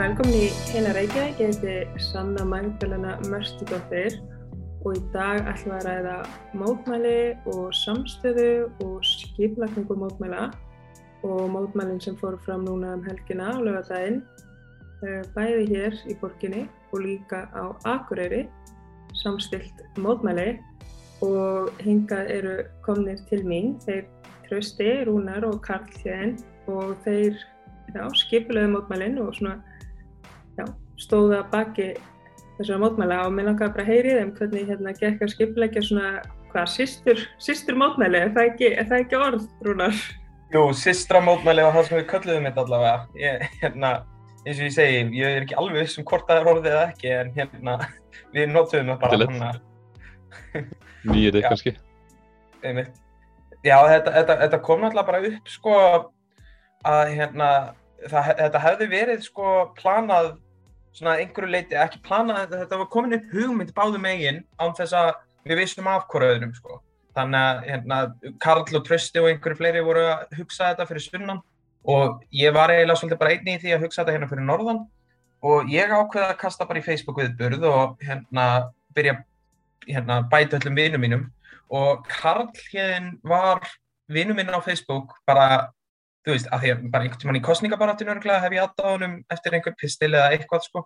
Velkomin í Heila Reykjavík, ég heiti Sanna Magdalena Mörstudóttir og í dag ætlum við að ræða mótmæli og samstöðu og skiplagningu mótmæla og mótmælinn sem fóru fram núna um helgina á lögadaginn, bæði hér í borginni og líka á Akureyri, samstilt mótmæli. Og hingað eru komnir til mín, þeir Trausti, Rúnar og Karl Hjörn og þeir já, skipulegðu mótmælinn og svona, já, stóða baki þessara mótmæla og mér langaði bara að heyri þeim hvernig hérna gekk að skipulegja svona, hvað, sýstur, sýstur mótmæli, er það ekki, er það ekki orð, Rúnar? Jú, sýstra mótmæli var það sem við kölluðum þetta allavega. Ég, hérna, eins og ég segi, ég er ekki alveg viss um hvort það er orðið eða ekki, en hérna, við notuðum það bara Til eitt. Nýrið kannski. Einmitt. Já, þetta, þetta, þetta kom náttúrulega bara upp, sko, að hérna, það, þetta hefði verið, sko, planað svona einhverju leiti, ekki planað, þetta var komin upp hugmynd báðu megin án þess að við vissum af hverju öðrum, sko. Þannig að, hérna, Karl og Trösti og einhverju fleiri voru að hugsa þetta fyrir sunnan og ég var eiginlega svolítið bara einni í því að hugsa þetta hérna fyrir norðan og ég ákveði að kasta bara í Facebook viðburð og hérna byrja hérna bæta öllum vinum mínum og Karl hérna var vinum minn á Facebook bara, þú veist, að því að bara einhvern tíman í kostningabaratinu örgulega hef ég aðdáð honum eftir einhvern pistil eða eitthvað sko.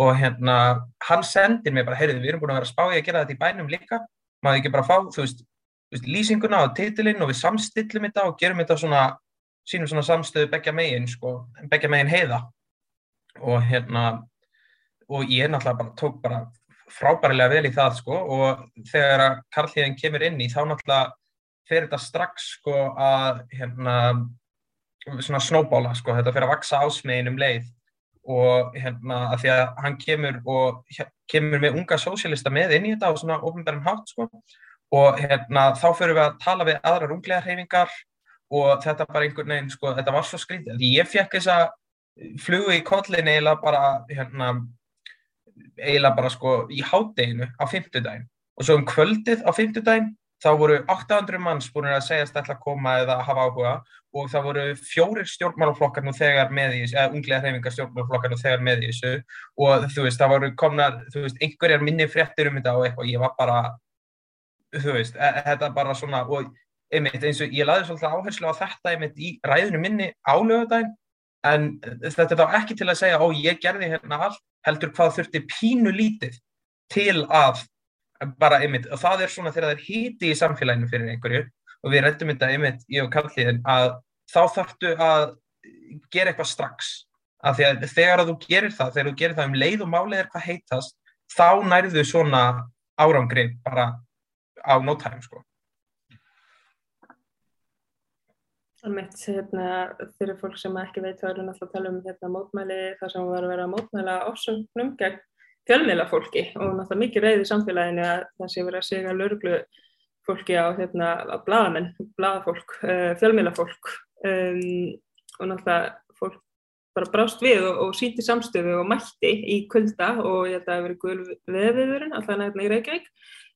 Og hérna hann sendir mér bara, heyrðu, við erum búin að vera að spá ég að gera þetta í bænum líka, maður ekki bara fá, þú veist, þú veist lýsinguna og titilinn og við samstillum þetta og gerum þetta svona, sínum svona samstöðu begja megin sko, begja megin heiða. Og hérna og ég náttúrulega bara tók bara frábærilega vel í það sko. Og þegar að Karlíðin kemur inn í þá náttúrulega fer þetta strax sko að hérna svona snowballa sko, þetta fer að vaksa ásmegin um leið og hérna að því að hann kemur og kemur með unga sósélista með inn í þetta á svona ofnbærum hátt sko og hérna þá fyrir við að tala við aðrar unglega hreyfingar og þetta bara einhvern veginn sko, þetta var svo skrítið, því ég fekk þessa flugu í kollin eiginlega bara hérna eiginlega bara sko í hátteginu á fymtudaginn og svo um kvöldið á fymtudaginn þá voru 800 manns búin að segjast ætla að koma eða hafa áhuga og það voru fjórir stjórnmálaflokkar nú þegar með í þessu, eða unglega hreyfingar stjórnmálaflokkar nú þegar með í þessu. Og þú veist, það voru komnar, þú veist, einhverjar minni fréttir um þetta og eitthvað, ég var bara, þú veist, e þetta bara svona, og einmitt eins og ég laði svolítið áherslu á þetta einmitt í ræðinu minni álögadaginn, en þetta er þá ekki til að segja, ó, ég gerði hérna allt, heldur hvað þurfti pínu lítið til að bara einmitt, og það er svona þegar það er híti í samfélaginu fyrir einhverju og við rættum þetta einmitt, ég og Karliðin, að þá þarftu að gera eitthvað strax, af því að þegar að þú gerir það, þegar þú gerir það um leið og málið er hvað heitast, þá nærðu svona árangri bara á time, sko. Almennt, hérna, fyrir fólk sem ekki veit, þá erum við alltaf að tala um hérna, mótmæli, þar sem við varum að vera að mótmæla ofsögnum gegn fjölmiðla fólki og náttúrulega mikið reyði samfélaginu að það sé verið að segja lörglu fólki á hérna að bladamenn, bladafólk, uh, fjölmiðla fólk um, og náttúrulega fólk bara brást við og, og síti samstöfu og mætti í kulda og ég held að það hefur verið gull veðviðurinn alltaf hérna í Reykjavík.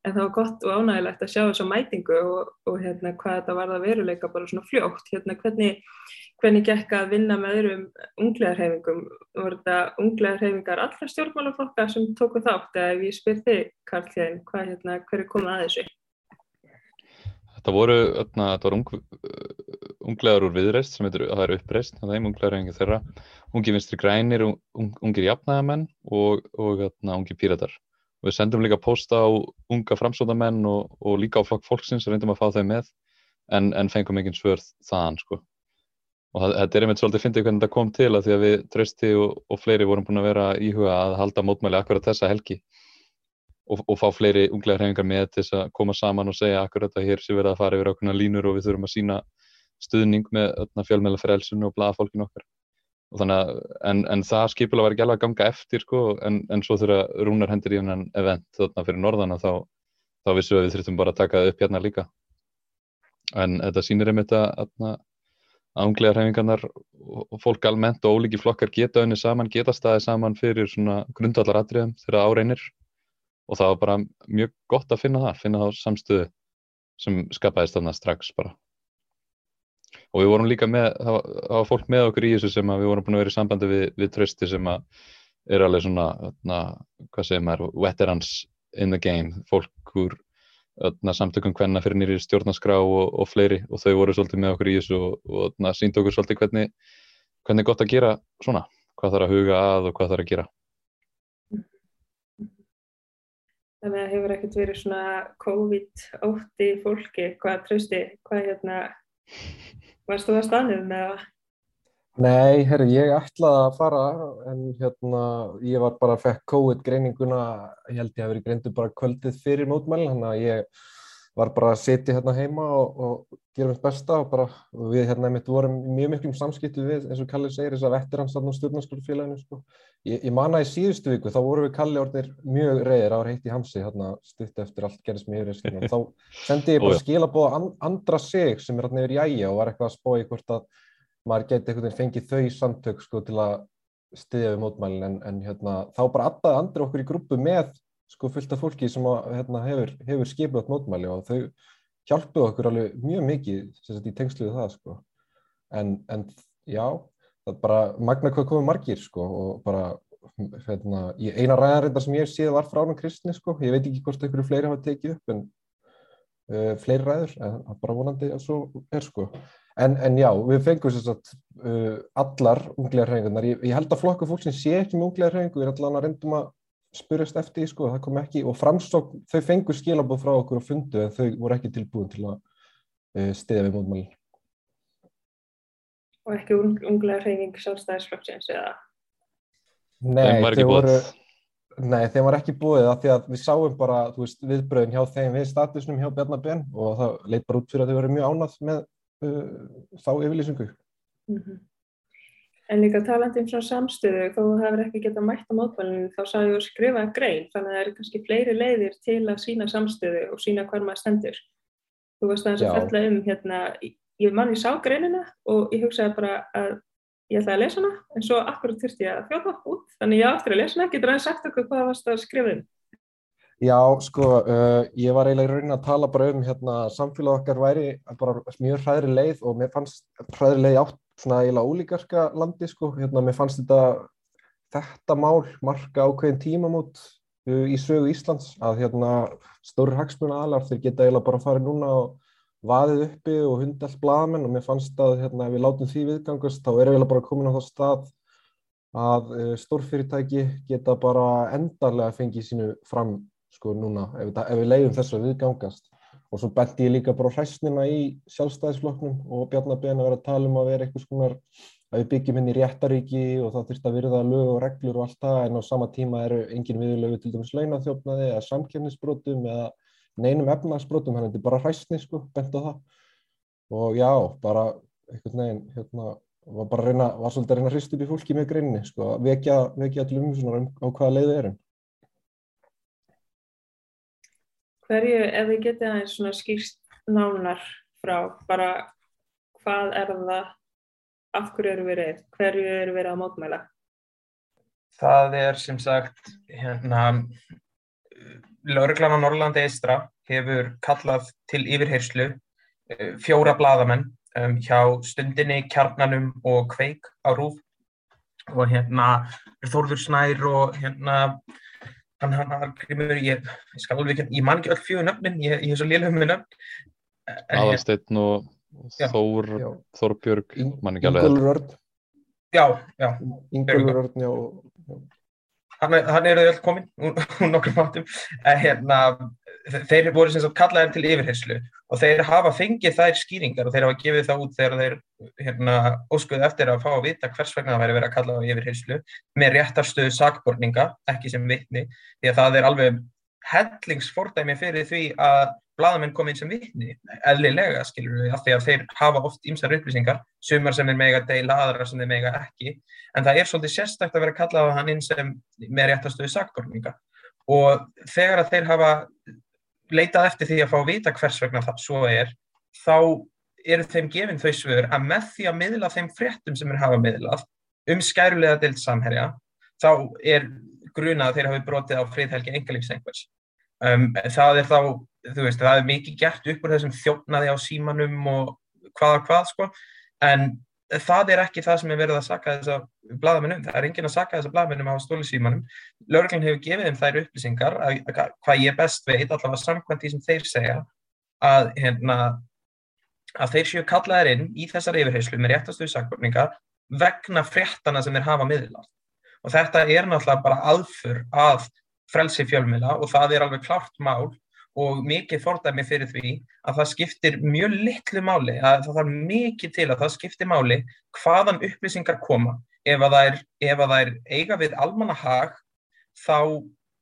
En það var gott og ánægilegt að sjá þessu mætingu og, og hérna hvað þetta var það veruleika bara svona fljótt, hérna hvernig hvernig gekk að vinna með öðrum unglegarhefingum? Voru þetta unglegarhefingar allra stjórnmálaflokka sem tóku þátt eða ef ég spyr þig, Karl Hjein, hvað hérna, hver er komið að þessu? Þetta voru, öfna, þetta voru ung, unglegar úr viðreist sem heitir, það er uppreist, það er unglegarhefingi þeirra, ungi vinstri grænir, un, ungir jafnæðamenn og, og öfna, ungi píratar. Og við sendum líka posta á unga framsótamenn og, og líka á flokk fólksins, reyndum að fá þau með, en, en fengum engin svörð þaðan, sko. Og það, þetta er einmitt svolítið finna hvernig þetta kom til að því að við Trausti og, og fleiri vorum búin að vera íhuga að halda mótmæli akkurat þessa helgi og, og fá fleiri unglega hreifingar með til þess að koma saman og segja akkurat að hér sé verið að fara yfir ákveðna línur og við þurfum að sína stuðning með fjölmjöla frelsun og blaða fólkin okkar. Að, en, en það skipulega var ekki alveg að ganga eftir sko, en, en svo þegar Rúnar hendur í hennan event þarna fyrir norðana þá, þá vissum við að við þurftum bara að taka það upp hérna líka. En þetta sýnir einmitt að, að ángliðar hefingarnar og fólk almennt og ólíki flokkar geta unni saman, geta staðið saman fyrir svona grundallar atriðum þegar það áreinir og það var bara mjög gott að finna það, finna það samstöðu sem skapaðist þarna strax bara. og við vorum líka með, það var, það var fólk með okkur í þessu sem við vorum búin að vera í sambandi við, við trösti sem að er alveg svona, þarna, hvað segir maður, veterans in the game, fólk úr þarna, samtökum hvenna fyrir nýri stjórnarskrá og, og fleiri og þau voru svolítið með okkur í þessu og, og sínd okkur svolítið hvernig, hvernig er gott að gera svona, hvað þarf að huga að og hvað þarf að gera. Þannig að hefur ekkert verið svona COVID-8 fólki, hvað trösti, hvað hérna, varst þú að staðnum með það? Nei, herru, ég ætlaði að fara en hérna ég var bara að fekk COVID greininguna, ég held ég að verið greindu bara kvöldið fyrir mótmælinn, þannig að ég var bara að setja hérna heima og, og gera mitt besta og bara og við hérna mitt vorum mjög miklum samskiptu við eins og Kalli segir þess að vettiransarn og stjórnarskjólfélaginu sko. Ég, ég manna í síðustu viku þá voru við Kalli orðinir mjög reyðir á heitt í hamsi hérna stutt eftir allt gerðist mjög yfir þá sendi ég bara skilabóða and, andra sig sem er hérna yfir í æja og var eitthvað að spói hvort að maður geti einhvern veginn fengið þau samtök sko til að styðja við mótmælinn en, en hérna, þá bara aðdaði andri okkur í grúpu með sko fullt af fólki sem að, hérna, hefur, hefur skipið mótmæli og þau hjálpuðu okkur alveg mjög mikið sagt, í tengsluðu það sko. En, en já, það bara magna hvað komið margir sko og bara hérna, eina ræðarreindar sem ég séð var frá hann kristni sko, ég veit ekki hvort einhverju fleiri hafa tekið upp en uh, fleiri ræður, en er bara vonandi að svo er sko En, en já, við fengum sérstaklega uh, allar unglegar hrengunar. Ég, ég held að flokka fólk sem sé ekki með unglegar hrengu, við erum allavega að reyndum að spurjast eftir því, sko, það kom ekki, og framstók, þau fengur skilabóð frá okkur og fundu en þau voru ekki tilbúin til að uh, stiðja við mótmælinn. Og ekki unglegar hrenging sjálfstæðisflokksins, eða? Nei, þau voru... Nei, þeim var ekki búið af því að við sáum bara, þú veist, viðbröðin hjá þeim við statusnum hjá Bjarnabenn og það leit bara út fyrir að þau verið mjög ánað með uh, þá yfirlýsingu. Mm -hmm. En líka talandi um svona samstöðu, þó þú hefur ekki getað mætt á mótmælinu, þá sáðu þú skrifað grein, þannig að það eru kannski fleiri leiðir til að sína samstöðu og sína hver maður stendur. Þú varst aðeins að fella um, hérna, ég mann ég sá greinina og ég hugsaði bara að ég ætlaði að lesa hana, en svo akkurat þurfti ég að þjóta út, þannig ég áttur að lesa hana, getur aðeins sagt okkur hvað varst að skrifa um? Já, sko, uh, ég var eiginlega í raunin að tala bara um hérna samfélag okkar væri bara mjög hræðri leið og mér fannst hræðri leið átt svona eiginlega ólíkarska landi, sko, hérna mér fannst þetta þetta mál marka ákveðin tímamót uh, í sögu Íslands að hérna stóri hagsmuna aðlar þeir geta eiginlega bara farið núna og vaðið uppi og hundi allt blaðamenn og mér fannst að hérna ef við látum því viðgangast þá er eiginlega bara komin á það stað að uh, stórfyrirtæki geta bara endarlega fengið sínu fram sko núna ef, ef við leiðum þess að viðgangast. Og svo benti ég líka bara hræstnina í sjálfstæðisflokknum og Bjarnabén að vera að tala um að vera eitthvað skonar að við byggjum henni í réttaríki og það þurft að virða lög og reglur og allt það en á sama tíma eru engin viðlögu til dæmis launaþjófnaði eða samkjöfnisbrotum eða neinum efnagsbrotum, þetta er bara hræstni sko, bent á það og já, bara eitthvað neginn hérna, var bara að reyna, var svolítið að reyna að hrist upp í fólki með greinni sko, vekja, vekja allir um á hvaða leiðu erum Hverju, ef þið getið aðeins svona skýrst nánar frá, bara hvað er það, af hverju eru við reyð, hverju eru við að mótmæla? Það er sem sagt, hérna, Lörglann á Norrlandi eistra hefur kallað til yfirherslu eh, fjóra bladamenn um, hjá stundinni, kjarnanum og kveik á rúf og hérna Þórður Snær og hérna hann, hann, grímur, ég, ég skal alveg ekki, ég man ekki öll fjögur nöfnin, ég, ég er svo liðlega með nöfn. Aðalsteinn og Þór, já. Þórbjörg, man ekki alveg. Ingólfur Örn. Já, já. Ingólfur Örn, já. Hann eru öll komin úr, nokkrum átum. Hérna, þeir voru sem sagt kallaðir til yfirherslu og þeir hafa fengið þær skýringar og þeir hafa gefið það út þegar þeir hérna, óskuði eftir að fá að vita hvers vegna það væri verið að kalla á yfirherslu með réttarstöðu sakborninga, ekki sem vitni, því að það er alveg hellingsfordæmi fyrir því að bladamenn kom inn sem vitni, eðlilega skilur við, af því að þeir hafa oft ýmsar upplýsingar, sumar sem er mega deila, aðrar sem er mega ekki, en það er svolítið sérstakt að vera að kalla á hann inn sem með réttarstöðu sakborninga og þegar að þeir hafa leitað eftir því að fá að vita hvers vegna það svo er, þá eru þeim gefinn þau svör að með því að miðla þeim fréttum sem er hafa miðlað um skærulega dild samherja, þá er gruna að þeir hafi brotið á friðhelgi engalífsengvers. Um, það er þá, þú veist, það er mikið gert upp úr þessum þjófnaði á símanum og hvaða hvað, sko, en það er ekki það sem er verið að saka þess að bladamennum, það er enginn að saka þess að bladamennum á stólisímanum, lauruglan hefur gefið þeim þær upplýsingar, að, að, hvað ég best veit allavega samkvæmt því sem þeir segja að, hérna, að þeir séu kallaðir inn í þessar yfirheyslu með réttastuðu sakborninga vegna fréttana sem þeir hafa miðlað. Og þetta er náttúrulega bara aðfur að frelsi fjölmila og það er alveg klart mál og mikið fordæmi fyrir því að það skiptir mjög litlu máli, að það þarf mikið til að það skiptir máli hvaðan upplýsingar koma. Ef að það er, að það er eiga við almannahag þá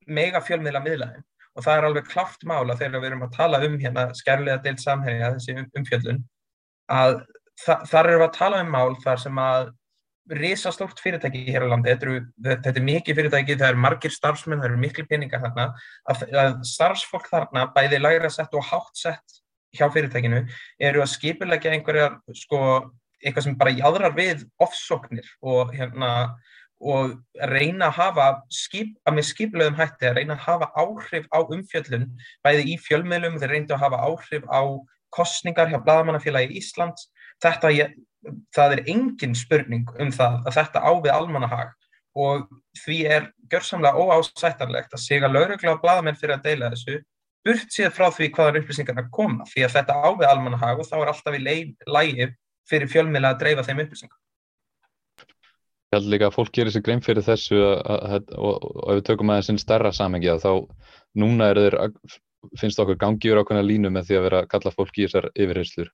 mega fjölmiðla miðlaðin og það er alveg klart mála þegar við erum að tala um hérna skærlega deilt samhægja þessi um, umfjöldun að þa þar erum við að tala um mál þar sem að risastórt fyrirtæki hér á landi, þetta, eru, þetta er mikið fyrirtæki, það eru margir starfsmenn, það eru miklu peningar þarna, að, að starfsfólk þarna, bæði lægra sett og hátt sett hjá fyrirtækinu, eru að skipilegja einhverjar, sko, eitthvað sem bara jáðrar við ofsóknir og hérna, og reyna að hafa, skip, að með skipilegum hætti, að reyna að hafa áhrif á umfjöllun, bæði í fjölmiðlum, þeir reyndu að hafa áhrif á kostningar hjá Blagamannafélagi Íslands, þetta ég, það er engin spurning um það að þetta ávið almannahag og því er gjörsamlega óásættarlegt að siga laurugla og bladamenn fyrir að deila þessu burt séð frá því hvaðan upplýsingarna koma því að þetta ávið almannahag og þá er alltaf í lægi fyrir fjölmila að dreifa þeim upplýsingar. Ég held líka að fólk gerir sér grein fyrir þessu og, ef við tökum aðeins inn stærra samengi þá núna þeir, finnst okkur gangjur ákveðna línu með því að vera að kalla fólk í þessar yfirheyslur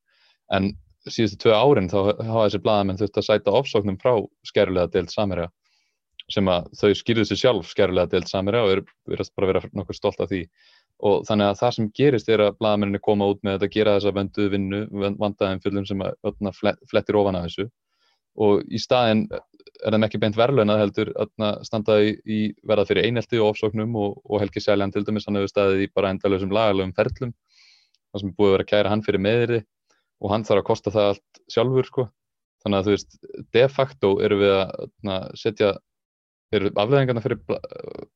en síðustu tvö árin þá hafa þessi bladamenn þurft að sæta ofsóknum frá skerulega deilt samverja sem að þau skýrðu sér sjálf skerulega deilt samverja og eru verið bara að vera nokkur stolt af því. Og þannig að það sem gerist er að bladamenninni koma út með að gera þessa venduð vinnu, vandaðin fullum sem að flettir ofan af þessu. Og í staðin er þeim ekki beint verðlun að heldur að standa í, í verða fyrir einhelti og ofsóknum og, og Helgi Sæljan til dæmis hann hefur staðið í bara endalösum lagalöfum ferlum. Það sem búið að vera kæra hann fyrir meðriði og hann þarf að kosta það allt sjálfur sko. þannig að þú veist, de facto eru við að na, setja eru afleðingarna fyrir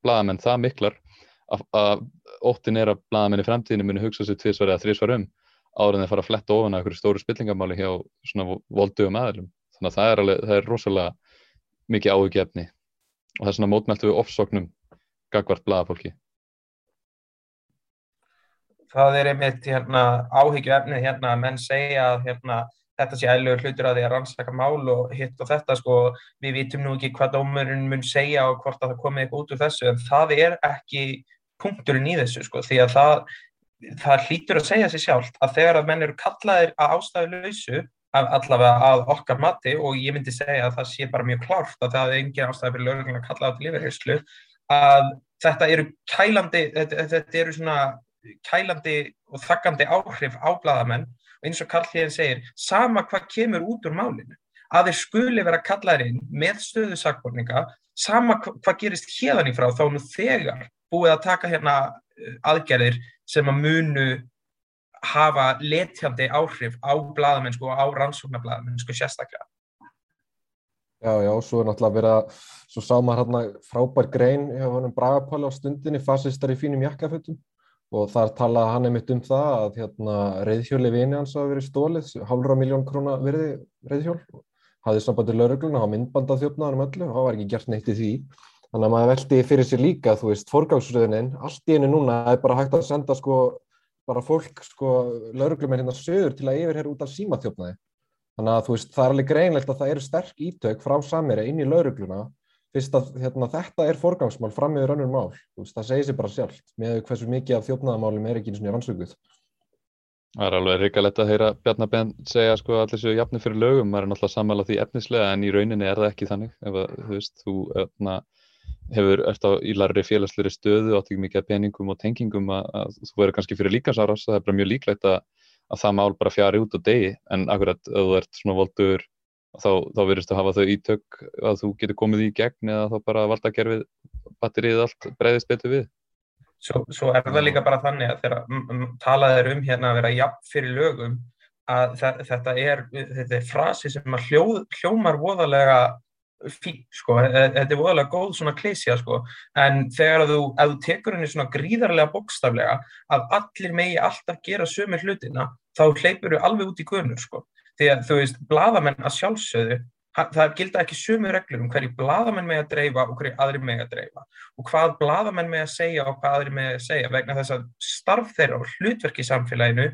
bladamenn það miklar að, óttin er að bladamenn í fremtíðinu muni hugsa sér tvísvar eða þrísvar um áður en þeir fara að fletta ofan að einhverju stóru spillingamáli hjá svona voldugum aðlum þannig að það er, alveg, það er rosalega mikið áhugjefni og það er svona mótmæltu við ofsóknum gagvart bladafólki það er einmitt hérna, áhyggju efnið hérna að menn segja að hérna, þetta sé eðlugur hlutur að því að rannsaka mál og hitt og þetta sko, við vitum nú ekki hvað dómurinn mun segja og hvort að það komið eitthvað út úr þessu en það er ekki punkturinn í þessu sko því að það, það hlýtur að segja sér sjálft að þegar að menn eru kallaðir að ástæðu lausu allavega að okkar mati og ég myndi segja að það sé bara mjög klárt að það er engin ástæði fyrir lögulega að kalla á til yfirheyslu að þetta eru kælandi, þetta, þetta eru svona kælandi og þakkandi áhrif á bladamenn og eins og Karl Híðin segir, sama hvað kemur út úr málinu, að þeir skuli vera kallaðir inn með stöðu sakborninga, sama hvað gerist hérðan í frá þá nú þegar búið að taka hérna eh, aðgerðir sem að munu hafa letjandi áhrif á bladamennsku og á rannsóknarbladamennsku sérstaklega. Já, já, svo er náttúrulega verið að, svo sá maður hérna frábær grein hjá honum Bragapáli á stundinni, fasistar í fínum jakkafötum og þar talaði hann einmitt um það að hérna, reyðhjóli vini hans hafa verið stólið, hálfra miljón króna verði reyðhjól, hafði sambandið laurugluna, hafa myndbandað þjófnaðanum öllu og það var ekki gert neitt í því. Þannig að maður veldi fyrir sér líka, þú veist, forgáðsröðinin, allt í einu núna er bara hægt að senda sko, bara fólk, sko, laurugluminn hérna söður til að yfirherra út af símaþjófnaði. Þannig að þú veist, það er alveg greinlegt að það eru sterk ítök frá samir inn í laurugluna fyrst að hérna, þetta er forgangsmál fram meður önnur mál, veist, það segir sér bara sjálft með hversu mikið af þjófnaðamálum er ekki eins og nýja rannsökuð. Það er alveg ríkalegt að heyra Bjarnabenn segja sko allir séu jafni fyrir lögum, maður er náttúrulega sammála því efnislega en í rauninni er það ekki þannig. Ef að, þú veist, þú öfna, hefur eftir á ílarri félagsleiri stöðu átt ekki mikið peningum og tengingum að, að þú verður kannski fyrir líkansárás, það er bara mjög líklegt að, að það mál bara fjari út á degi. En akkurat ef þú ert svona voldur þá, þá verðist þú hafa þau ítök að þú getur komið í gegn eða þá bara valda að gerfið batterið allt breyðist betur við. Svo, svo er það líka bara þannig að þegar talað er um hérna að vera jafn fyrir lögum að þetta er, þetta er frasi sem að hljó, hljómar voðalega fín, sko, þetta er voðalega góð svona klísja, sko, en þegar þú, þú tekur henni svona gríðarlega bókstaflega að allir megi alltaf gera sömu hlutina, þá hleypur þú alveg út í gunur, sko því að þú veist, bladamenn að sjálfsögðu það gilda ekki sumu reglur um hverju bladamenn með að dreifa og hverju aðri með að dreifa og hvað bladamenn með að segja og hvað aðri með að segja vegna þess að starf þeirra og hlutverk í samfélaginu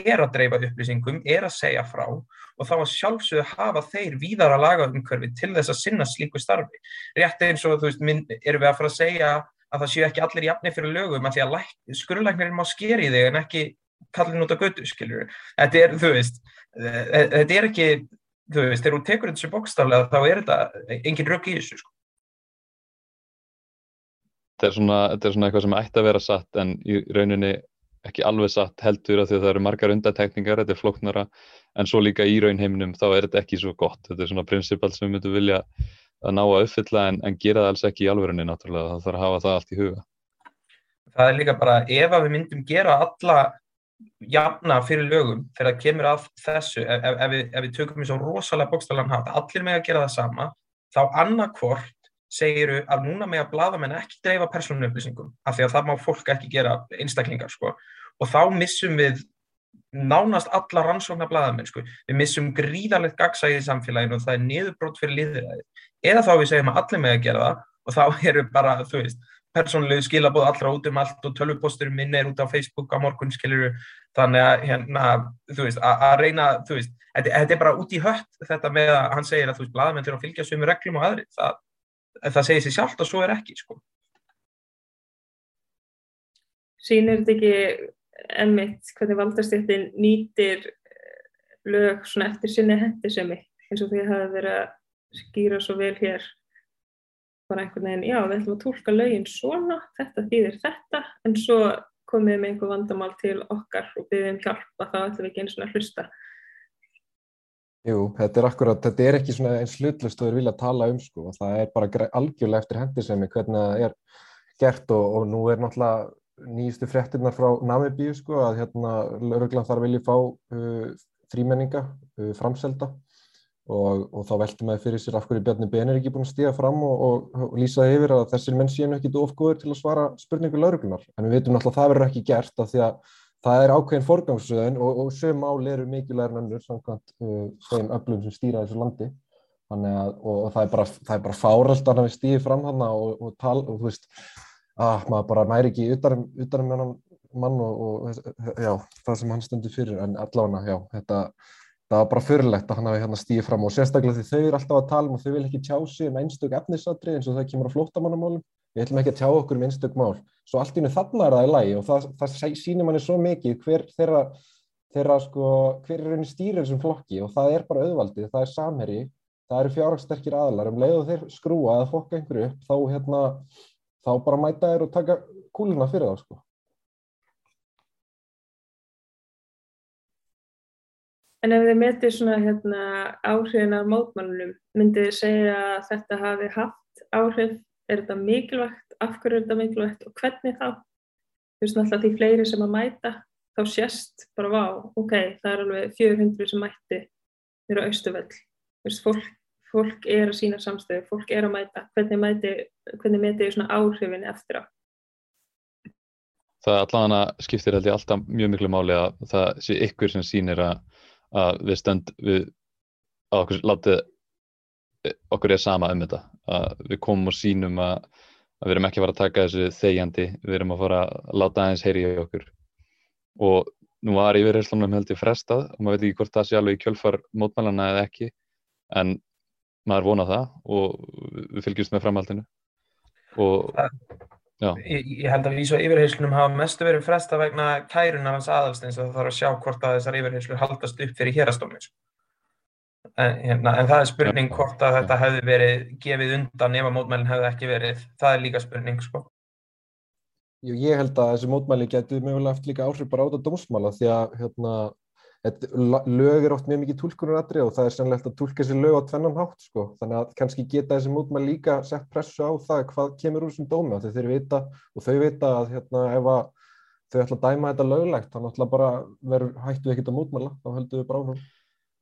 er að dreifa upplýsingum, er að segja frá og þá að sjálfsögðu hafa þeir víðar að laga umhverfi til þess að sinna slíku starfi. Rétt eins og þú veist, minn, erum við að fara að segja að það séu ekki allir jafni fyrir lögum að því að skurðlæknirinn má skeri þig en ekki kallin út á götu, skiljur. Þetta er, þú veist, e, e, þetta er ekki þú veist, þegar þú tekur þessu bókstaflega þá er þetta engin rögg í þessu sko. Þetta er svona, þetta er svona eitthvað sem ætti að vera satt en í rauninni ekki alveg satt heldur að því að það eru margar undatekningar, þetta er flóknara en svo líka í raunheiminum þá er þetta ekki svo gott, þetta er svona prinsipal sem við myndum vilja að ná að uppfylla en, en gera það alls ekki í alverðinni náttúrulega, það þarf að hafa það allt í huga. Það er líka bara ef að við myndum gera alla jafna fyrir lögum þegar það kemur að þessu ef, ef, ef, við, ef við tökum því svo rosalega bókstælan haft allir með að gera það sama þá annarkvort segiru að núna með að bladamenn ekki dreifa persónu upplýsingum af því að það má fólk ekki gera einstaklingar sko. og þá missum við nánast alla rannsóknar bladamenn sko. við missum gríðarlegt gagsæði í samfélaginu og það er niðurbrót fyrir liðiræði eða þá við segjum að allir með að gera það og þá eru bara, þú veist persónulegu skilabóð allra út um allt og tölvuposturum minni er út á Facebook á morgun skiluru þannig að hérna þú veist að reyna þú veist þetta, þetta er bara út í hött þetta með að hann segir að þú veist bladamenn þurfa að fylgja sömu reglum og aðri það, það segir sér sjálft og svo er ekki sko. Sýnir þetta ekki ennmitt hvernig valdastýttin nýtir lög svona eftir sinni hendisemi eins og því að það hefur verið að skýra svo vel hér bara einhvern veginn, já við ætlum að tólka lögin svona, þetta þýðir þetta. En svo komum við með einhver vandamál til okkar og byggjum hjálp að þá ætlum við ekki eins og hlusta. Jú, þetta er akkurat, þetta er ekki svona eins slutlust og þeir vilja tala um sko. Og það er bara algjörlega eftir hendisemi hvernig það er gert og, og nú er náttúrulega nýjustu fréttinnar frá Namibíu sko að hérna lauruglan þar vilji fá uh, frímenninga uh, framselda og, og þá veltum við fyrir sér af hverju Bjarni Ben er ekki búin að stíða fram og, og, og lýsaði yfir að þessir menn séu ekki ofgóður til að svara spurningu lauruglunar en við veitum náttúrulega að það verður ekki gert af því að það er ákveðin forgangsröðin og sögum máli eru mikilvægur nönnur samkvæmt uh, þeim öflum sem stýra þessu landi. Að, og það er bara, bara fáralt að við stýði fram hann og tal og þú veist að maður bara næri ekki utanum utan mann og já, það sem hann stundir fyrir. En allavega já, þetta það var bara fyrirlegt að hann hafi hérna stíðið fram og sérstaklega því þau eru alltaf að tala um og þau vil ekki tjá sig um einstök efnisatri eins og það kemur á flóttamannamálum. Við ætlum ekki að tjá okkur um einstök mál. Svo allt í nú þarna er það í lagi og það, það sýnir manni svo mikið hver þeirra, þeirra sko, hver er raunin stýrið þessum flokki og það er bara auðvaldið, það er samherri það eru fjárhagssterkir aðlar um leið og þeir skrúa eða fokka einhverju upp þá, hérna, þá bara mæta þeir og taka kúluna fyrir það sko. En ef þið metið svona hérna, áhrifin af mótmálunum, myndið þið segja að þetta hafi haft áhrif, er þetta mikilvægt, af hverju er þetta mikilvægt og hvernig þá? Þú veist náttúrulega því fleiri sem að mæta, þá sést bara vá, ok, það er alveg 400 sem mætti mér á Östuvöll. Þú veist, fólk, fólk er að sína samstöðu, fólk er að mæta, hvernig, metið þið svona áhrifin eftir á? Það allavega skiptir held ég alltaf mjög miklu máli að það sé ykkur sem sýnir að að við stönd við að okkur látið okkur er sama um þetta. Að við komum og sínum að, að við erum ekki að fara að taka þessu þegjandi. Við erum að fara að láta aðeins heyri í okkur. Og nú var yfirherslunum held ég frestað og maður veit ekki hvort það sé alveg í kjölfar mótmælana eða ekki en maður vona það og við fylgjumst með framhaldinu. Og Ég, ég held að vísu að yfirheyslunum hafa mestu verið fresta vegna kærunar hans aðalstins og það þarf að sjá hvort að þessar yfirheyslur haldast upp fyrir hérastómi. En, hérna, en það er spurning hvort að þetta hefði verið gefið undan ef að mótmælinn hefði ekki verið. Það er líka spurning, sko. Jú, ég held að þessi mótmæli getur mögulega eftir líka áhrif bara át á dómsmála því að hérna, lög er oft mjög mikið tólkunaratrið og það er sannlegt að tólka þessi lög á tvennan hátt sko. þannig að kannski geta þessi mótmæl líka sett pressu á það hvað kemur úr þessum dómi og þeir vita og þau vita að hérna, ef að þau ætla að dæma þetta löglegt þá náttúrulega bara verður hættu ekkert að mótmæla þá heldur við áfram.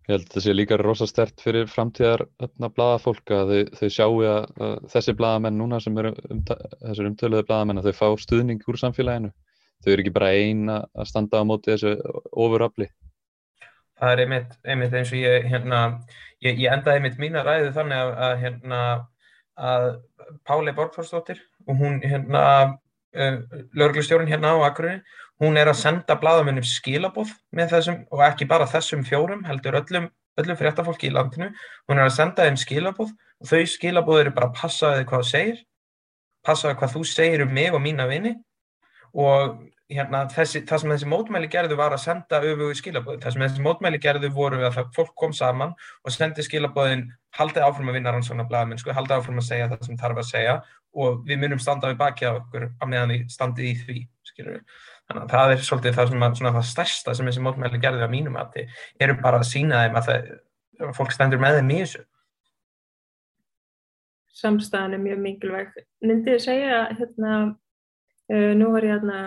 Ég held að það sé líka rosastert fyrir framtíðar hérna, bladafólk að þau, þau sjáu að, að þessi bladamenn núna sem eru um, þessir umtöluðu bladamenn að þau fá stuðning úr samfélaginu. Þau eru ekki bara eina að standa á móti þessu ofurafli það er einmitt, einmitt eins og ég, hérna, ég, ég endaði einmitt mína ræðu þannig að, að hérna, að Páli Borgþórsdóttir og hún, hérna, uh, lauruglustjórun hérna á Akureyri, hún er að senda bladamennum skilabóð með þessum, og ekki bara þessum fjórum, heldur öllum, öllum fréttafólki í landinu, hún er að senda þeim skilabóð og þau skilabóð eru bara að passa þig hvað þú segir, passa þig hvað þú segir um mig og mína vini. Og hérna, þessi, það sem þessi mótmæli gerðu var að senda öfugu skilabóðin. Það sem þessi mótmæli gerðu voru að það, fólk kom saman og sendi skilabóðin haldið áfram að vinna rannsóna blæðamenn, sko, haldið áfram að segja það sem þarf að segja og við munum standa við baki af okkur á meðan við standið í því, skilur við. Þannig að það er svolítið það að, svona það stærsta sem þessi mótmæli gerðu á mínum að þið eru bara að sína þeim að það, fólk stendur með þeim í þessu. Samstæðan er mjög mikilvæg. Myndið segja, hérna, uh, nú var ég hérna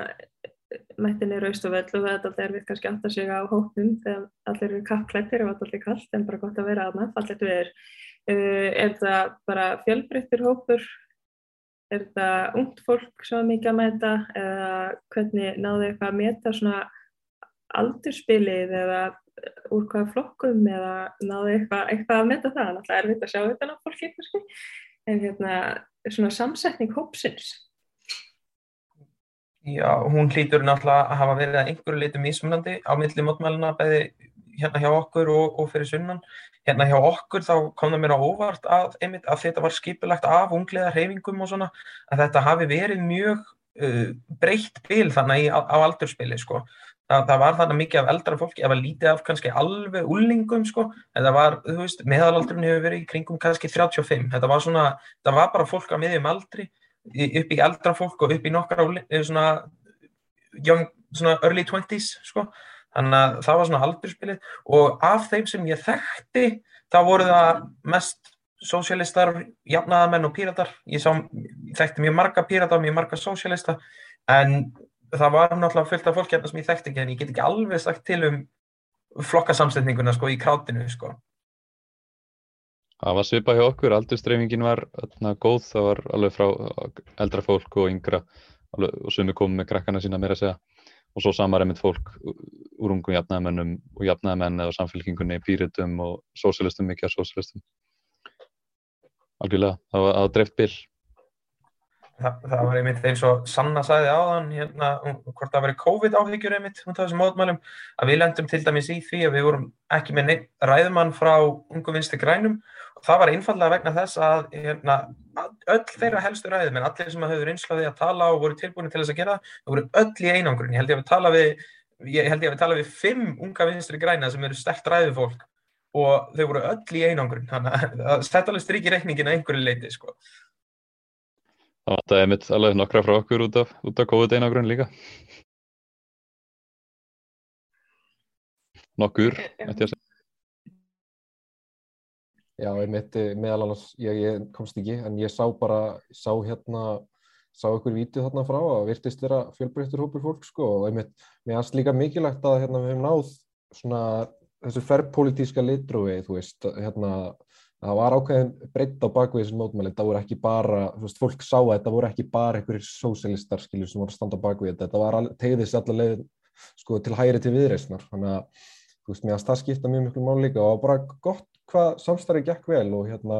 mættin er austafell og það er alltaf erfitt kannski aftar sig á hóknum þegar allir eru kappklættir og alltaf kallt en bara gott að vera aðna, fallet við er. Uh, er það bara fjölbreyttir hópur? Er það ungt fólk sem er mikið að mæta eða hvernig náðu eitthvað að meta svona aldurspilið eða úr hvaða flokkum eða náðu eitthvað, eitthvað að meta það? Það er erfitt að sjá þetta á fólki en hérna svona samsetning hópsins. Já, hún hlýtur náttúrulega að hafa verið að einhverju leitu mismunandi á milli mótmæluna bæði hérna hjá okkur og, og fyrir sunnan. Hérna hjá okkur þá kom það mér á óvart að, einmitt, að þetta var skipilagt af unglega hreyfingum og svona, að þetta hafi verið mjög uh, breytt bil þannig á, á aldurspili sko. Það, það var þannig mikið af eldra fólki, það var lítið af kannski alveg úlningum sko, en það var, þú veist, meðalaldurinn hefur verið í kringum kannski 35. Þetta var svona, það var bara fólk á miðjum aldri upp í eldra fólk og upp í nokkar svona, young, svona early 20s sko. þannig að það var svona aldurspilið og af þeim sem ég þekkti þá voru það mest sósialistar, jafnaðamenn og píratar. Ég, sá, ég þekkti mjög marga pírata og mjög marga sósialista en það var náttúrulega fullt af fólk hérna sem ég þekkti ekki en ég get ekki alveg sagt til um flokkasamsetninguna sko í krátinu sko Það var svipað hjá okkur, aldurstreifingin var öðna, góð, það var alveg frá eldra fólk og yngra alveg, og sumi komið með krakkana sína meira að segja og svo samar einmitt fólk úr ungum jafnæðamennum og jafnæðamenn eða samfélkingunni, pýritum og sósialistum, mikið af sósialistum. Algjörlega, það var, var dreift bil. Þa, það var einmitt eins og Sanna sagði áðan, hérna, um, hvort það verið COVID áhyggjur einmitt af þessum mótmælum, að við lendum til dæmis í því að við vorum ekki með ræðumann frá ungum vinstri grænum. Það var einfallega vegna þess að hérna, öll þeirra helstu ræðum en allir sem hafðu reynslaði að tala og voru tilbúin til þess að gera það voru öll í einangrun. Ég held ég að við tala við ég held ég að við tala við fimm unga vinstri græna sem eru stert ræðufólk. Og þau voru öll í einangrun þannig að þetta alveg strykir reikningin að einhverju leiti sko. Það er mitt alveg nokkra frá okkur út af, út af COVID einangrun líka. Nokkur, ætti ég að segja Já, ég mitti meðal annars, ég, ég komst ekki, en ég sá bara, sá hérna, sá ykkur vítið þarna frá að virtist vera fjölbreyttur hópur fólk sko og ég mitt, mér finnst líka mikilvægt að hérna við hefum náð svona þessu ferrpolítíska litrúi, þú veist, hérna, það var ákveðin breytt á bakvið þessum mótmæli, það voru ekki bara, veist, fólk sá að þetta voru ekki bara einhverjir sósialistar, skiljur, sem voru að standa á bakvið þetta, þetta var tegðist allar leið, sko, til hægri til viðreysnar, þannig að, þú veist, mér að það skipta mjög miklu mál líka og bara gott hvað samstarfið gekk vel og hérna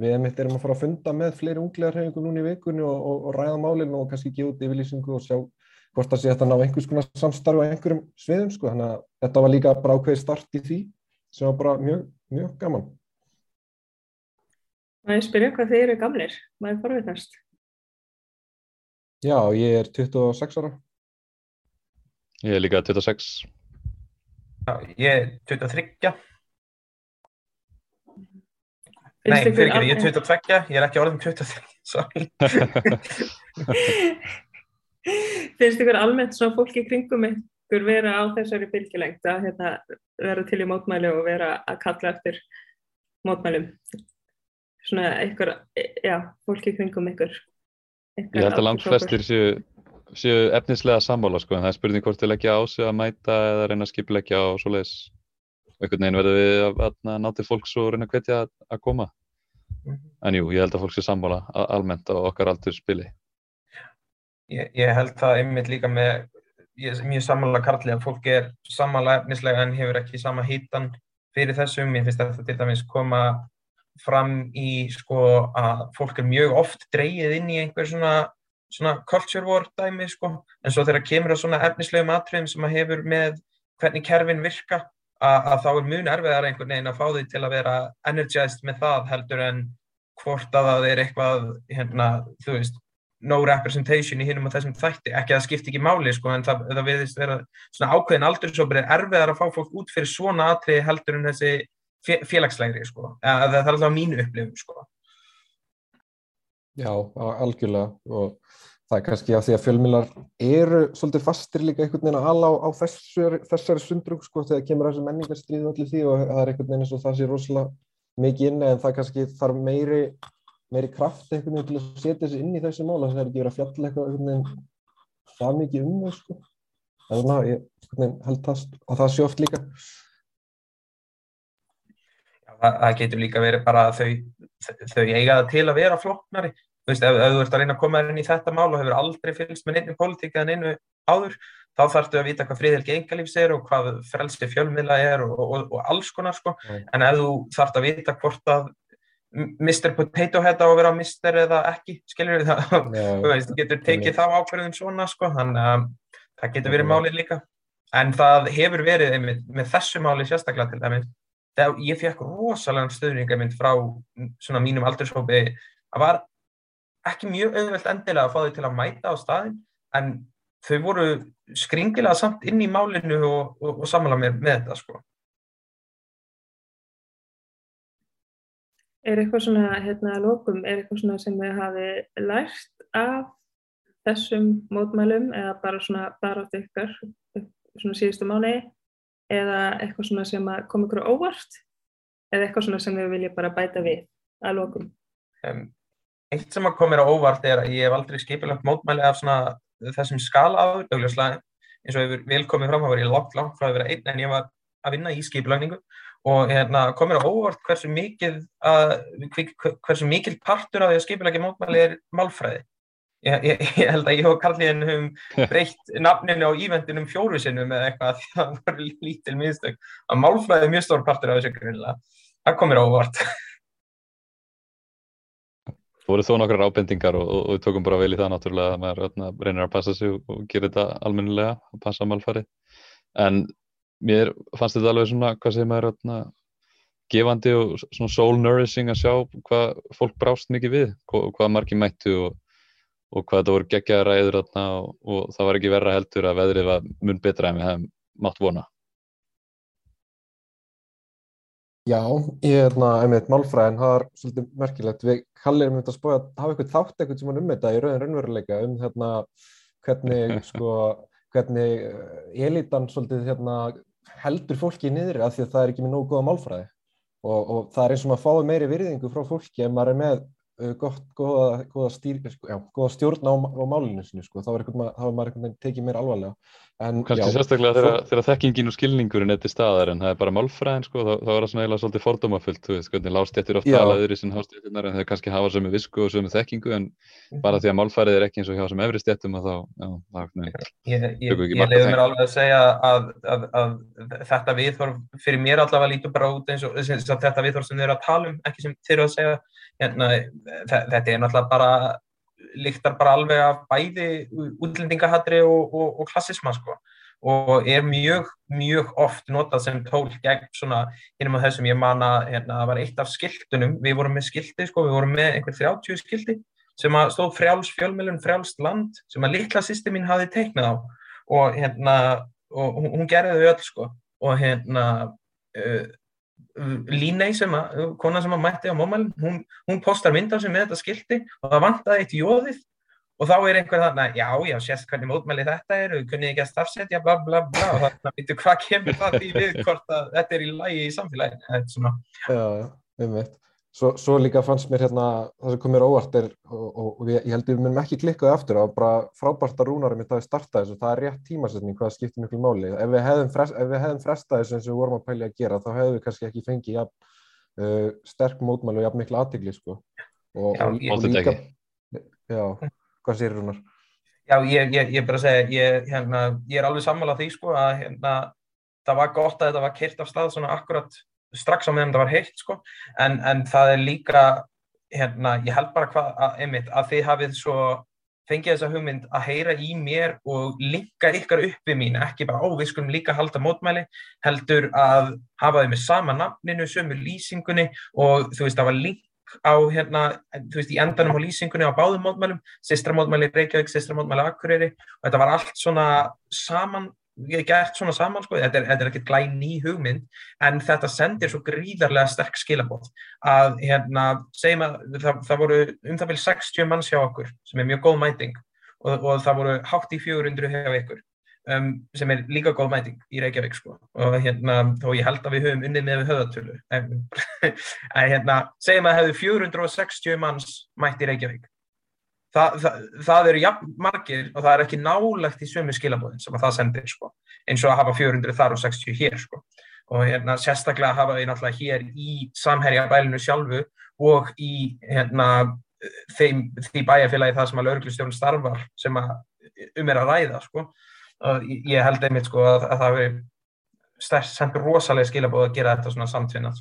við emitt erum að fara að funda með fleiri unglegarhefingum núna í vikunni og, og, og ræða málinu og kannski gefa út yfirlýsingu og sjá hvort það sé það ná einhvers konar samstarfi á einhverjum sviðum sko, þannig að þetta var líka bara ákveði start í því sem var bara mjög, mjög gaman. Það er spyrja hvað þeir eru gamlir, maður forvittast. Já, ég er 26 ára. Ég er líka 26. Já, ég er 23. Nei, fyrir ekki, ég er 22, ég er ekki orðin 23, sorry. Finnst ykkur almennt svona fólki kringum ykkur vera á þessari bylgilengt að hérna, vera til í mótmæli og vera að kalla eftir mótmælum? Svona ykkur, já, fólki kringum ykkur. ég held að langt flestir séu, séu efnislega sammála sko, en það er spurning hvort til ekki á sig að mæta eða reyna að skipleggja og svo leiðis einhvern veginn verður við að, að ná til fólks og reyna að hvetja að, að koma mhm. en jú, ég held að fólk sé sammála almennt á okkar aldur spili Ég, ég held það einmitt líka með ég er mjög samanlega karlið að fólk er samanlega efnislega en hefur ekki sama hýtan fyrir þessum. Ég finnst þetta til dæmis koma fram í sko að fólk er mjög oft dreyið inn í einhver svona, svona culture war dæmi sko. En svo þegar kemur á svona efnislegum atriðum sem að hefur með hvernig kerfin virka að, að þá er mjög erfiðar einhvern veginn að fá því til að vera energized með það heldur en hvort að það er eitthvað hérna, þú veist, no representation í hinnum og þessum þætti, ekki að það skipti ekki máli sko, en það, það viðist vera svona ákveðin aldursópir er erfiðar að fá fólk út fyrir svona atriði heldur en þessi félagslegri sko, það er alltaf mínu upplifum sko. Já, algjörlega. Og það er kannski af því að fjölmilar eru svolítið fastir líka einhvern veginn að ala á, á þessari, þessari sundrung sko þegar kemur þessu menningarstríðu allir því og það er einhvern veginn eins og það sé rosalega mikið inni en það kannski þarf meiri meiri kraft einhvern veginn til að setja þessi inn í þessi mál það er ekki verið að fjalla eitthvað einhvern veginn það mikið um það sko. Þannig að ég held það og það sé oft líka það, það getur líka verið bara að þau, þau eiga það til að vera flokknari. Þú veist, ef, ef þú ert að reyna að koma inn í þetta mál og hefur aldrei fylgst með nefnum pólitík eða nefnu áður, þá þarftu að vita hvað fríðelgi engalífs er og hvað frelsi fjölmiðla er og, og, og alls konar sko. Mm. En ef þú þarft að vita hvort að Mr. Potato Head á að vera Mr. eða ekki, skiljur við það, þú veist, þú getur tekið þá ákverðum svona sko, þannig að það getur verið málið líka. En það hefur verið einmitt með þessu máli sérstaklega til dæmis þegar ég fekk rosalega stöðningamind frá svona mínum aldurshópi að var ekki mjög auðvelt endilega að fá þau til að mæta á staðin en þau voru skringilega samt inn í málinu og, og, og samla mér með þetta sko. Er eitthvað svona hérna að lókum, er eitthvað svona sem þið hafi lært af þessum mótmælum eða bara svona bara átt ykkar svona síðustu mánu eða eitthvað svona sem kom ykkur óvart eða eitthvað svona sem við viljum bara bæta við að lokum. Um, Eitt sem kom mér á óvart er að ég hef aldrei skipilagt mótmæli af svona þessum skala áður, auðvitað eins og hefur vel komið fram, það var ég langt langt frá að vera einn en ég var að vinna í skipilagningu og hérna, kom mér á óvart hversu mikið að, hversu mikil partur af því að skipilagi mótmæli er málfræði Ég, ég, ég held að ég og Karlíðin höfum breytt nafninu á ívendinum fjóru sinnum eða eitthvað því það voru lítil miðstök að málflæði mjög stór partur af þessu grunlega. Það komir ávart. Þú voru þó nokkrar ábendingar og, og við tókum bara vel í það náttúrulega að maður öðna, reynir að passa sig og, og gera þetta almennilega að passa málfæri. En mér fannst þetta alveg svona hvað sem er öðna, gefandi og svona soul nourishing að sjá hvað fólk brást mikið við og hvað margir mættu og og hvað þetta voru geggjaða ræður og, og það var ekki verra heldur að veðrið var mun betra en við hefum mátt vona. Já, ég er hérna, einmitt málfræðin, það er svolítið merkilegt. Við kallir um þetta að spója að hafa eitthvað þátt eitthvað sem er um þetta í rauðin raunveruleika um hérna hvernig, sko, hvernig eh, elitan svolítið hérna heldur fólki í niðri af því að það er ekki með nógu góða málfræði og, og það er eins og maður fáið meiri virðingu frá fólki ef maður er með gott, góða, góða, stýr, sko, já, góða stjórn á, á málinu sinni, sko. þá var maður einhvern veginn tekið mér alvarlega. En, Kanski já, sérstaklega þegar, þekkingin og skilningurinn er til staðar en það er bara málfræðin, sko, þá, þá er það svona eiginlega svolítið fordómafullt, þú veist, hvernig lástjættir ofta alaður í sinna hástjættirnar en þeir kannski hafa sömu visku og sömu þekkingu en bara því að málfærið er ekki eins og hjá sem efri stjættum þá, já, það er Ég, ég, ég leiði mér alveg að segja að, að, að, að þetta viðhorf fyrir mér allavega lítur bara út eins og þetta viðhorf sem þið eru að tala um, ekki sem þið eru að segja. Hérna, þetta er náttúrulega bara líktar bara alveg af bæði útlendingahatri og, og, og klassisma sko. Og er mjög, mjög oft notað sem tól gegn svona hinnum á þessum. Ég man að hérna, það var eitt af skiltunum, við vorum með skilti sko, við vorum með einhver 30 skilti sem að stóð frjáls fjölmjölun, frjálst land sem að litla sýsti mín hafi teiknað á. Og hérna og hún gerði þau öll sko. Og hérna uh, Línei sem að, kona sem að mætti á mómælum, hún, hún postar mynd á sig með þetta skildi og það vantaði eitt jóðið og þá er einhver þarna, já, já, sést hvernig mótmæli þetta er, kunnið ekki að stafsetja, bla, bla, bla, og þannig að veitu hvað kemur það því við hvort að þetta er í lægi í samfélaginu, þetta er svona. Já, já, um veit. Svo, svo líka fannst mér hérna, það sem kom mér óvart er, og, og, og ég, ég held að við munum ekki klikkaði aftur á, bara frábært að rúnarum mitt að við starta þessu, það er rétt tímasetning hvað skiptir miklu máli. Ef við hefðum, frest, ef við hefðum frestað þessu eins og við vorum að pæli að gera, þá hefðum við kannski ekki fengið ja, uh, sterk mótmæli og jafn miklu aðtigli, sko. Og, já, og líka, já, hvað sér rúnar? Já, ég, ég, ég bara segja, ég, hérna, ég er alveg sammálað því sko að hérna, það var gott að þetta var keirt af stað svona akkurat strax á meðan það var heilt sko. En, en það er líka, hérna, ég held bara hvað, að, einmitt, að þið hafið svo fengið þessa hugmynd að heyra í mér og linka ykkar upp við mín, ekki bara ó, við skulum líka halda mótmæli, heldur að hafa þau með sama nafninu, sömu lýsingunni og þú veist, það var link á hérna, þú veist, í endanum á lýsingunni á báðum mótmælum, sýstra mótmæli Reykjavík, sýstra mótmæli Akureyri. Og þetta var allt svona saman, gert svona saman, sko, þetta er, þetta er ekkert glæn ný hugmynd, en þetta sendir svo gríðarlega sterk skilabótt að, hérna, segjum að það, það voru um það vil 60 manns hjá okkur sem er mjög góð mæting og, og það voru hátt í 400 hjá ykkur um, sem er líka góð mæting í Reykjavík sko. og hérna, þó ég held að við höfum unnið með höðatölu en hérna, segjum að hefur 460 manns mætt í Reykjavík Þa, það, það eru jafn margir og það er ekki nálegt í sömu skilabóðin sem að það sendir sko. eins og að hafa 400 þar og 60 hér sko. og hérna, sérstaklega hafa við náttúrulega hér í samherja bælinu sjálfu og í hérna, þeim, því bæjarfélagi það sem að lauruglustjórn starfar sem að um er að ræða sko ég held einmitt sko að, að það hefur sendur rosalega skilabóð að gera þetta svona samtvinnað.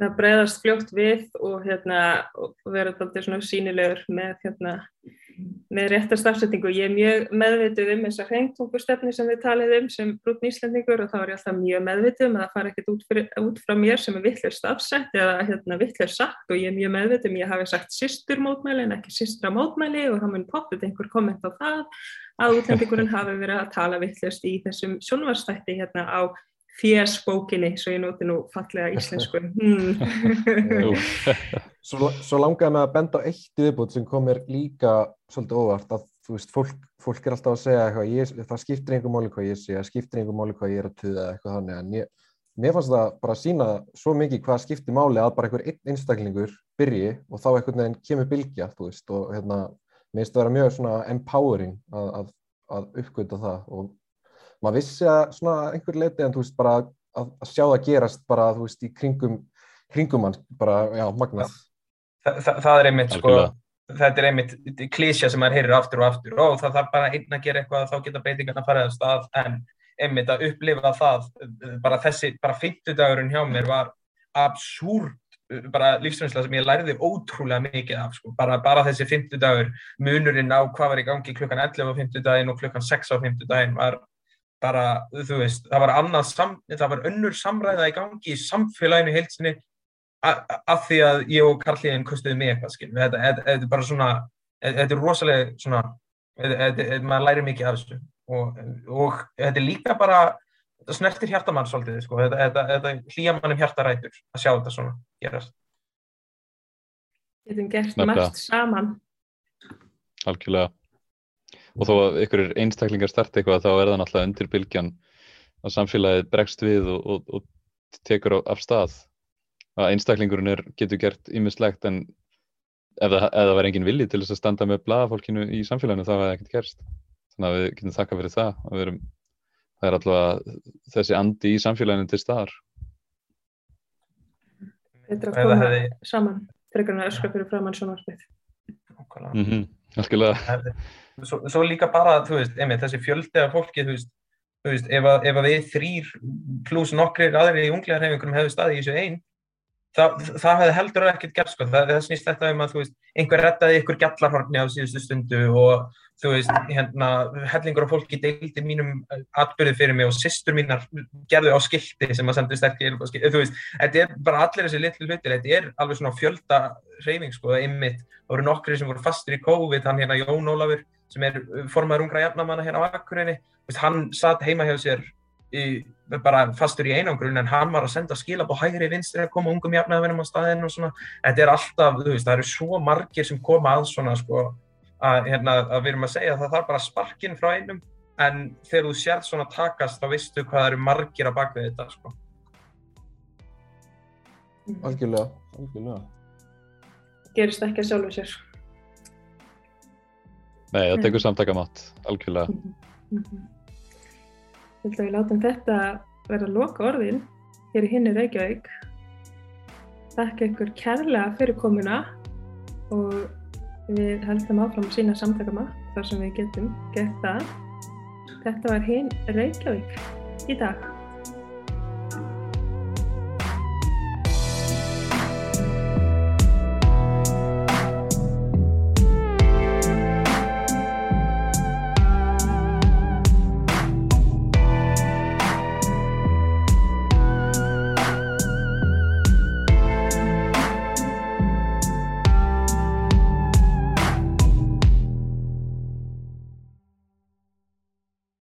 Það breyðast fljótt við og, hérna, og vera alltaf svona sínilegur með, hérna, með réttar stafsetningu. Ég er mjög meðvitið um þessa hrengtungustefni sem við talið um sem brútn íslendingur og þá er ég alltaf mjög meðvitið um að fara ekkert út, fyrir, út frá mér sem er vittlur stafsett eða hérna, vittlur sagt og ég er mjög meðvitið um ég hafi sagt sýstur mótmæli en ekki sýstra mótmæli og þá mun poppið einhver komment á það að útlendingurinn hafi verið að tala vittlust í þessum sjónvarstætti hérna á fjersbókinni, svo ég noti nú fallega íslensku. Hmm. svo, svo langaði með að benda á eitt viðbútt sem kom mér líka svolítið óvart að þú veist, fólk, fólk er alltaf að segja eitthvað, ég, það skiptir einhver máli hvað ég sé, það skiptir einhver máli hvað ég er að tuða eitthvað þannig, en ég, mér fannst það bara að sína svo mikið hvað skiptir máli að bara einhver einn einstaklingur byrji og þá einhvern veginn kemur bylgja, þú veist, og hérna, mér finnst það að vera mjög svona empowering að, að, að uppgöta það og maður vissi að svona einhver leiti en þú veist bara að, að sjá það gerast bara þú veist í kringum kringum hans bara, já, magnað Þa, það, það er einmitt sko þetta er einmitt klísja sem maður heyrir aftur og aftur og það þarf bara einn að gera eitthvað þá geta breytingarna farið á stað en einmitt að upplifa það bara þessi, bara fyrtudagurinn hjá mér var absúrt bara lífsreynsla sem ég læriði ótrúlega mikið af sko. bara, bara þessi fymtudagur munurinn á hvað var í gangi klukkan 11 á fymtudaginn og klukkan 6 á fymtudaginn var bara, þú veist, það var annað sam, það var önnur samræða í gangi í samfélaginu heilsinni af því að ég og Karlíðin kostuði mig eitthvað, skil, þetta, þetta, þetta er bara svona þetta er rosalega svona þetta, maður læri mikið af þessu. Og, og þetta er líka bara þetta snertir hjartamann svolítið, sko. Þetta hlýja mannum hjartarætur að sjá þetta svona gerast. Getum gert margt saman. Algjörlega og þó að ykkur er einstaklingar start eitthvað þá er það náttúrulega undir bylgjan að samfélagið bregst við og, og, og tekur af stað. Að einstaklingurinn er, getur gert ymmislegt en ef það, ef það verður engin vilji til þess að standa með blagafólkinu í samfélaginu þá það ekkert gerst. Þannig að við getum þakka fyrir það erum, það er alltaf þessi andi í samfélaginu til staðar. Þetta er að koma hefði... saman en að öskra fyrir framann sjónvarpið. Mm -hmm. Algjörlega svo, svo líka bara, þú veist, einmitt, þessi fjöldi af fólki, þú veist, þú veist ef, að, ef að við þrýr pluss nokkrir aðri í unglegarhefingurum hefðu staði í þessu einn, það, það hefði heldur ekkert gert, sko, það, það snýst þetta um að, þú veist, einhver rettaði ykkur gjallarhorni á síðustu stundu og, þú veist, hérna, hellingur af fólki deildi mínum atbyrðu fyrir mig og sýstur mínar gerðu á skildi sem að sendu sterkir, þú veist, þetta er bara allir þessi litlu hlutir, þetta er alveg svona fjölda reyfing, sko, einmitt, það voru nokkri sem voru fastir í COVID, hann hérna Jón Ólafur, sem er formaður ungra jafnamanna hérna á Akureyri, hann satt heima hjá sér í, bara fastur í einangrun en hann var að senda skilab á hægri vinstri að koma ungum jafnaðvinnum á staðinu og svona, þetta er alltaf, þú veist, það eru svo margir sem koma að svona, sko, að, hérna, að við erum að segja að það þarf bara sparkinn frá einum en þegar þú sér svona takast þá veistu hvað eru margir á bakvið þetta, sko. Algjörlega, algjörlega. Gerist ekki að sjálfu sér. Nei, það tekur samtakamátt, algjörlega. Ég ætla að við látum þetta vera loka orðin hér í hinni Reykjavík. Þakka ykkur kærlega fyrir komuna og við heldum áfram að sína samtakama þar sem við getum gert það. Þetta var hinn Reykjavík í dag.